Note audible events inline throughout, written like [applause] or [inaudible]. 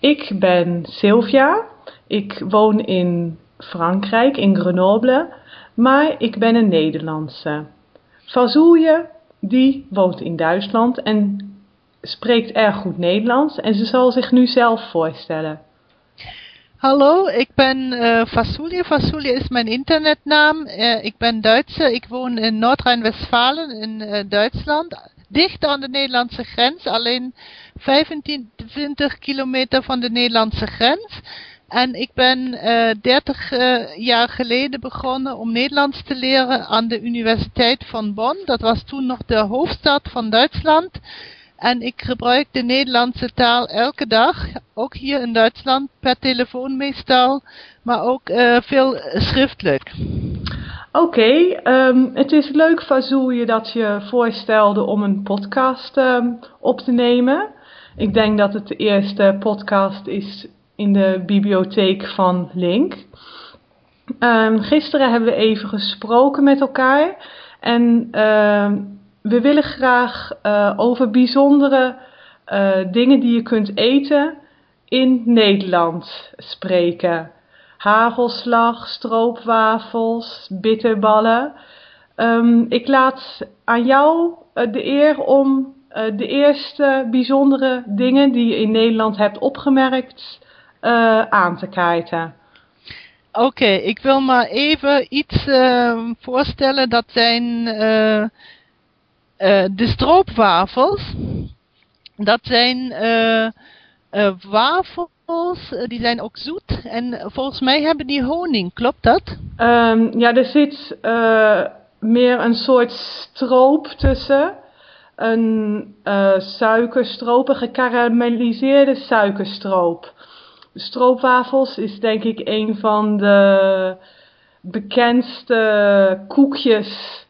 ik ben Sylvia. Ik woon in Frankrijk, in Grenoble, maar ik ben een Nederlandse. Fazouille, die woont in Duitsland en spreekt erg goed Nederlands en ze zal zich nu zelf voorstellen. Hallo, ik ben uh, Fasulje. is mijn internetnaam. Uh, ik ben Duitse. Ik woon in Noord-Rijn-Westfalen in uh, Duitsland. Dicht aan de Nederlandse grens. Alleen 25 kilometer van de Nederlandse grens. En ik ben 30 jaar geleden begonnen om Nederlands te leren aan de Universiteit van Bonn. Dat was toen nog de hoofdstad van Duitsland. En ik gebruik de Nederlandse taal elke dag, ook hier in Duitsland, per telefoon meestal, maar ook uh, veel schriftelijk. Oké, ehm, het is leuk Fazul je dat je voorstelde om een podcast um, op te nemen. Ik denk dat het de eerste podcast is in de bibliotheek van Link. Um, gisteren hebben we even gesproken met elkaar en we willen graag uh, over bijzondere uh, dingen die je kunt eten in Nederland spreken. Hagelslag, stroopwafels, bitterballen. Um, ik laat aan jou uh, de eer om de eerste bijzondere dingen die je in Nederland hebt opgemerkt aan te kaarten. Oké, ik wil maar even iets ehm, voorstellen. Dat zijn uh, de stroopwafels, dat zijn wafels, die zijn ook zoet. En volgens mij hebben die honing, klopt dat? Um, ja, er zit meer een soort stroop tussen. Een suikerstroop, een gekarameliseerde suikerstroop. Stroopwafels is denk ik een van de bekendste koekjes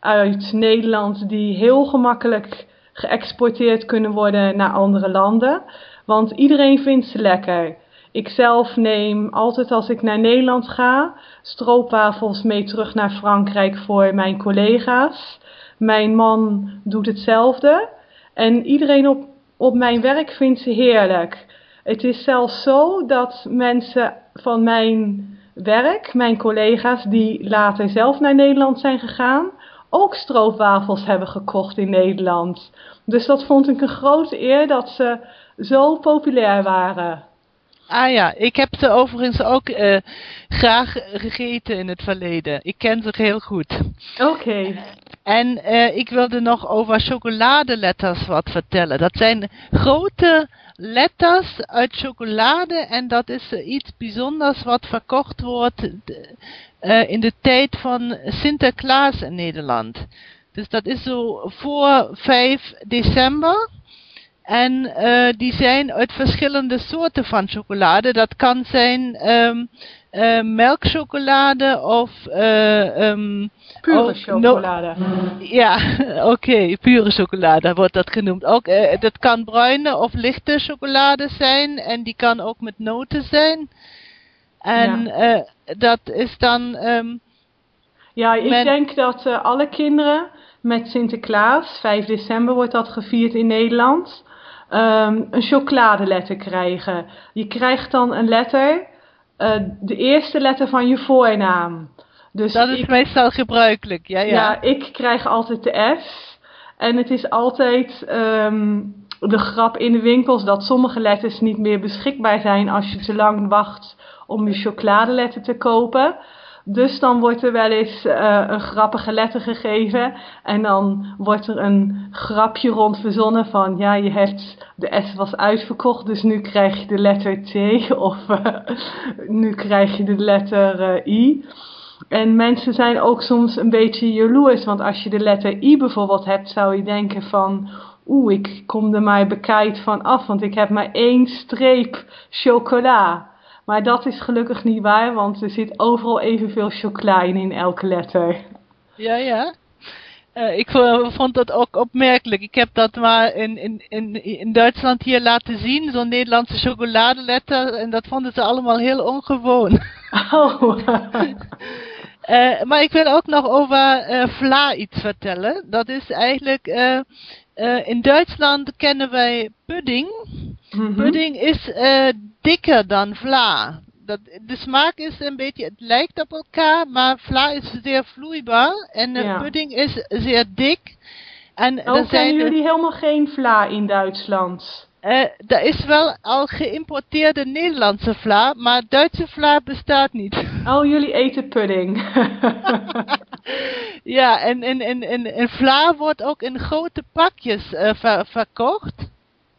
uit Nederland die heel gemakkelijk geëxporteerd kunnen worden naar andere landen. Want iedereen vindt ze lekker. Ik zelf neem altijd als ik naar Nederland ga stroopwafels mee terug naar Frankrijk voor mijn collega's. Mijn man doet hetzelfde. En iedereen op, op mijn werk vindt ze heerlijk. Het is zelfs zo dat mensen van mijn werk, mijn collega's die later zelf naar Nederland zijn gegaan, ook stroopwafels hebben gekocht in Nederland. Dus dat vond ik een grote eer dat ze zo populair waren. Ah ja, ik heb ze overigens ook uh, graag gegeten in het verleden. Ik ken ze heel goed. Oké. En uh, ik wilde nog over chocoladeletters wat vertellen. Dat zijn grote letters uit chocolade en dat is iets bijzonders wat verkocht wordt uh, in de tijd van Sinterklaas in Nederland. Dus dat is zo voor 5 december. En uh, die zijn uit verschillende soorten van chocolade. Dat kan zijn um, uh, melkchocolade of... Uh, um, pure chocolade. ja, [laughs] oké, okay, pure chocolade wordt dat genoemd. Ook, dat kan bruine of lichte chocolade zijn. En die kan ook met noten zijn. En ja. dat is dan... Um, ja, ik denk dat alle kinderen met Sinterklaas, 5 december wordt dat gevierd in Nederland um, een chocoladeletter krijgen. Je krijgt dan een letter, uh, de eerste letter van je voornaam. Dus dat is ik, meestal gebruikelijk, ja, ja. Ja, ik krijg altijd de S. En het is altijd um, de grap in de winkels dat sommige letters niet meer beschikbaar zijn als je te lang wacht om je chocoladeletter te kopen. Dus dan wordt er wel eens uh, een grappige letter gegeven. En dan wordt er een grapje rond verzonnen van... Ja, je hebt... De S was uitverkocht, dus nu krijg je de letter T. [laughs] Of uh, nu krijg je de letter uh, I. En mensen zijn ook soms een beetje jaloers. Want als je de letter I bijvoorbeeld hebt, zou je denken van... Oeh, ik kom er maar bekijkt van af, want ik heb maar één streep chocola. Maar dat is gelukkig niet waar, want er zit overal evenveel chocola in, in elke letter. Ja, ja. Uh, ik vond dat ook opmerkelijk. Ik heb dat maar in, in, in, in Duitsland hier laten zien, zo'n Nederlandse chocoladeletter. En dat vonden ze allemaal heel ongewoon. [laughs] Oh. uh, [laughs] maar ik wil ook nog over uh, Vla iets vertellen. Dat is eigenlijk, in Duitsland kennen wij pudding. Mhm. Pudding is eh, dikker dan vla. Dat, de smaak is een beetje, het lijkt op elkaar, maar vla is zeer vloeibaar en Ja. pudding is zeer dik. En Oh, er zijn jullie helemaal geen vla in Duitsland? eh, er is wel al geïmporteerde Nederlandse vla, maar Duitse vla bestaat niet. [laughs] Oh, jullie eten pudding. [laughs] ja, en, en, en, en, en vla wordt ook in grote pakjes eh, ver- verkocht.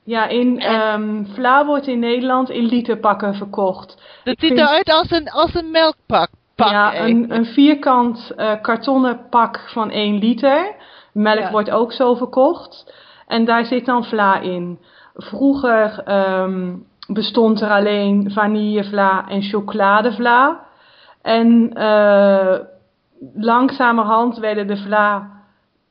Ja, in En- ehm vla wordt in Nederland in literpakken verkocht. Dat ziet vind- eruit als een, als een melkpak. Pak ja, een, een vierkant eh, kartonnen pak van 1 liter. Melk Ja. wordt ook zo verkocht. En daar zit dan vla in. Vroeger ehm, bestond er alleen vanillevla en chocoladevla. En eh, langzamerhand werden de vla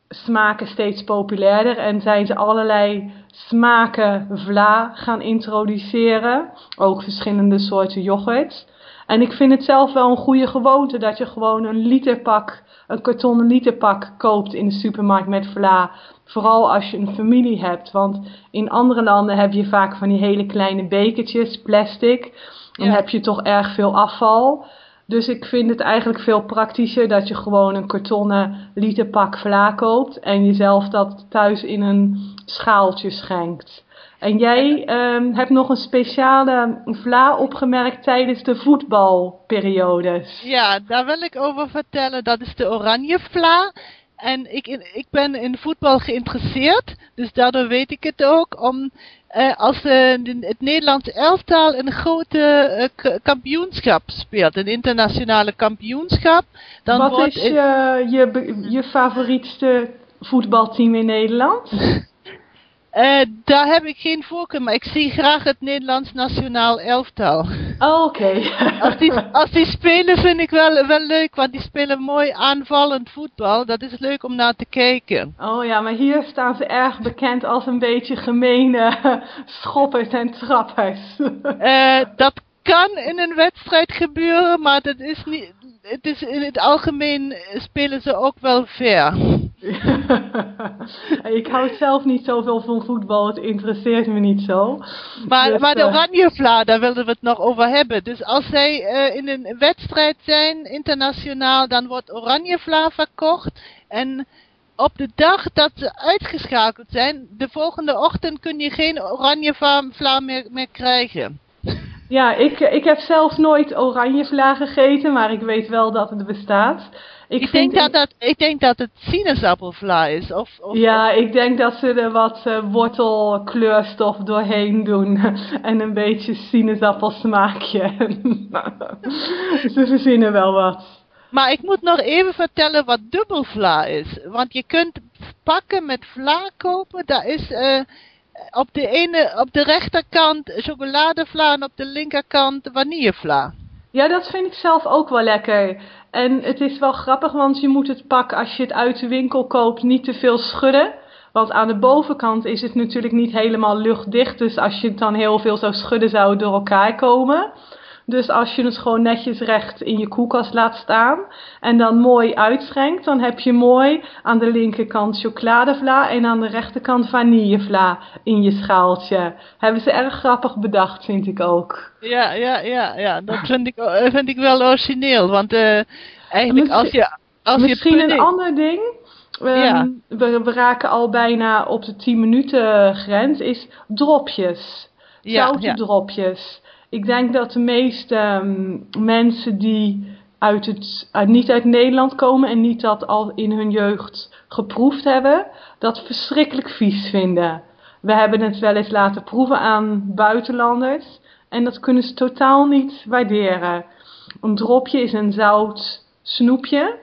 smaken steeds populairder en zijn ze allerlei smaken vla gaan introduceren. Ook verschillende soorten yoghurt. En ik vind het zelf wel een goede gewoonte dat je gewoon een literpak, een kartonnen literpak koopt in de supermarkt met vla. Vooral als je een familie hebt. Want in andere landen heb je vaak van die hele kleine bekertjes, plastic. Dan Ja. heb je toch erg veel afval. Dus ik vind het eigenlijk veel praktischer dat je gewoon een kartonnen literpak vla koopt. En jezelf dat thuis in een schaaltje schenkt. En jij ehm, hebt nog een speciale vla opgemerkt tijdens de voetbalperiodes. Ja, daar wil ik over vertellen. Dat is de oranje vla. En ik, ik ben in voetbal geïnteresseerd, dus daardoor weet ik het ook. Om, eh, als eh, het Nederlands elftal een grote eh, kampioenschap speelt, een internationale kampioenschap, dan Wat wordt is je, je, je favorietste voetbalteam in Nederland? [laughs] eh, daar heb ik geen voorkeur, maar ik zie graag het Nederlands nationaal elftal. Oh, Oké. [laughs] Als die, als die spelen vind ik wel, wel leuk, want die spelen mooi aanvallend voetbal. Dat is leuk om naar te kijken. Oh ja, maar hier staan ze erg bekend als een beetje gemene [laughs] schoppers en trappers. [laughs] Eh, dat kan in een wedstrijd gebeuren, maar dat is niet. Het is in het algemeen eh, spelen ze ook wel fair. [laughs] ik hou zelf niet zoveel van voetbal, het interesseert me niet zo. Maar, Dus, maar de eh, Oranje Vla, daar wilden we het nog over hebben. Dus als zij eh, in een wedstrijd zijn, internationaal, dan wordt Oranje Vla verkocht. En op de dag dat ze uitgeschakeld zijn, de volgende ochtend kun je geen Oranje Vla Vla meer, meer krijgen. Ja, ik, ik heb zelfs nooit oranje vla gegeten, maar ik weet wel dat het bestaat. Ik, denk, dat dat, ik denk dat het sinaasappelvla is. Of, of, Ja, ik denk dat ze er wat eh, wortelkleurstof doorheen doen. [laughs] en een beetje sinaasappelsmaakje. [laughs] ze verzinnen wel wat. Maar ik moet nog even vertellen wat dubbelvla is. Want je kunt pakken met vla kopen. Daar is eh, op, de ene, op de rechterkant chocoladevla en op de linkerkant vanillevla. Ja, dat vind ik zelf ook wel lekker. En het is wel grappig, want je moet het pak als je het uit de winkel koopt niet te veel schudden. Want aan de bovenkant is het natuurlijk niet helemaal luchtdicht. Dus als je het dan heel veel zou schudden, zou het door elkaar komen. Dus als je het gewoon netjes recht in je koelkast laat staan en dan mooi uitschenkt, dan heb je mooi aan de linkerkant chocoladevla en aan de rechterkant vanillevla in je schaaltje. Hebben ze erg grappig bedacht, vind ik ook. Ja, ja, ja, ja. Dat vind ik, eh, vind ik wel origineel. Want eh, eigenlijk als je... Als Misschien je een ander ding. Ehm, Ja. we, we raken al bijna op de 10 minuten grens. Is dropjes. Ja, ja. Ik denk dat de meeste ehm, mensen die uit het, niet uit Nederland komen en niet dat al in hun jeugd geproefd hebben, dat verschrikkelijk vies vinden. We hebben het wel eens laten proeven aan buitenlanders en dat kunnen ze totaal niet waarderen. Een dropje is een zout snoepje.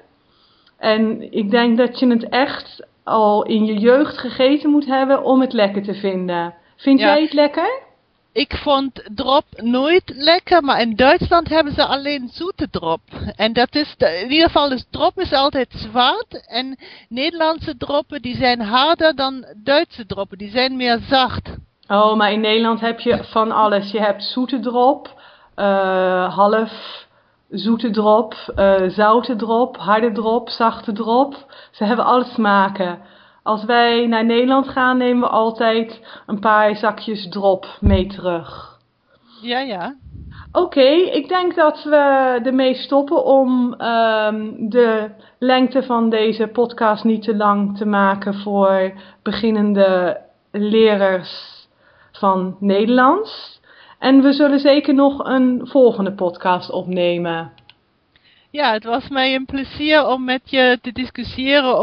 En ik denk dat je het echt al in je jeugd gegeten moet hebben om het lekker te vinden. Vind Ja. jij het lekker? Ik vond drop nooit lekker, maar in Duitsland hebben ze alleen zoete drop. En dat is, in ieder geval is drop is altijd zwart. En Nederlandse droppen die zijn harder dan Duitse droppen, die zijn meer zacht. Oh, maar in Nederland heb je van alles. Je hebt zoete drop, eh, half zoete drop, eh, zoute drop, harde drop, zachte drop. Ze hebben alle smaken. Als wij naar Nederland gaan, nemen we altijd een paar zakjes drop mee terug. Ja, ja. Oké, ik denk dat we ermee stoppen om ehm, de lengte van deze podcast niet te lang te maken voor beginnende lerers van Nederlands. En we zullen zeker nog een volgende podcast opnemen. Ja, het was mij een plezier om met je te discussiëren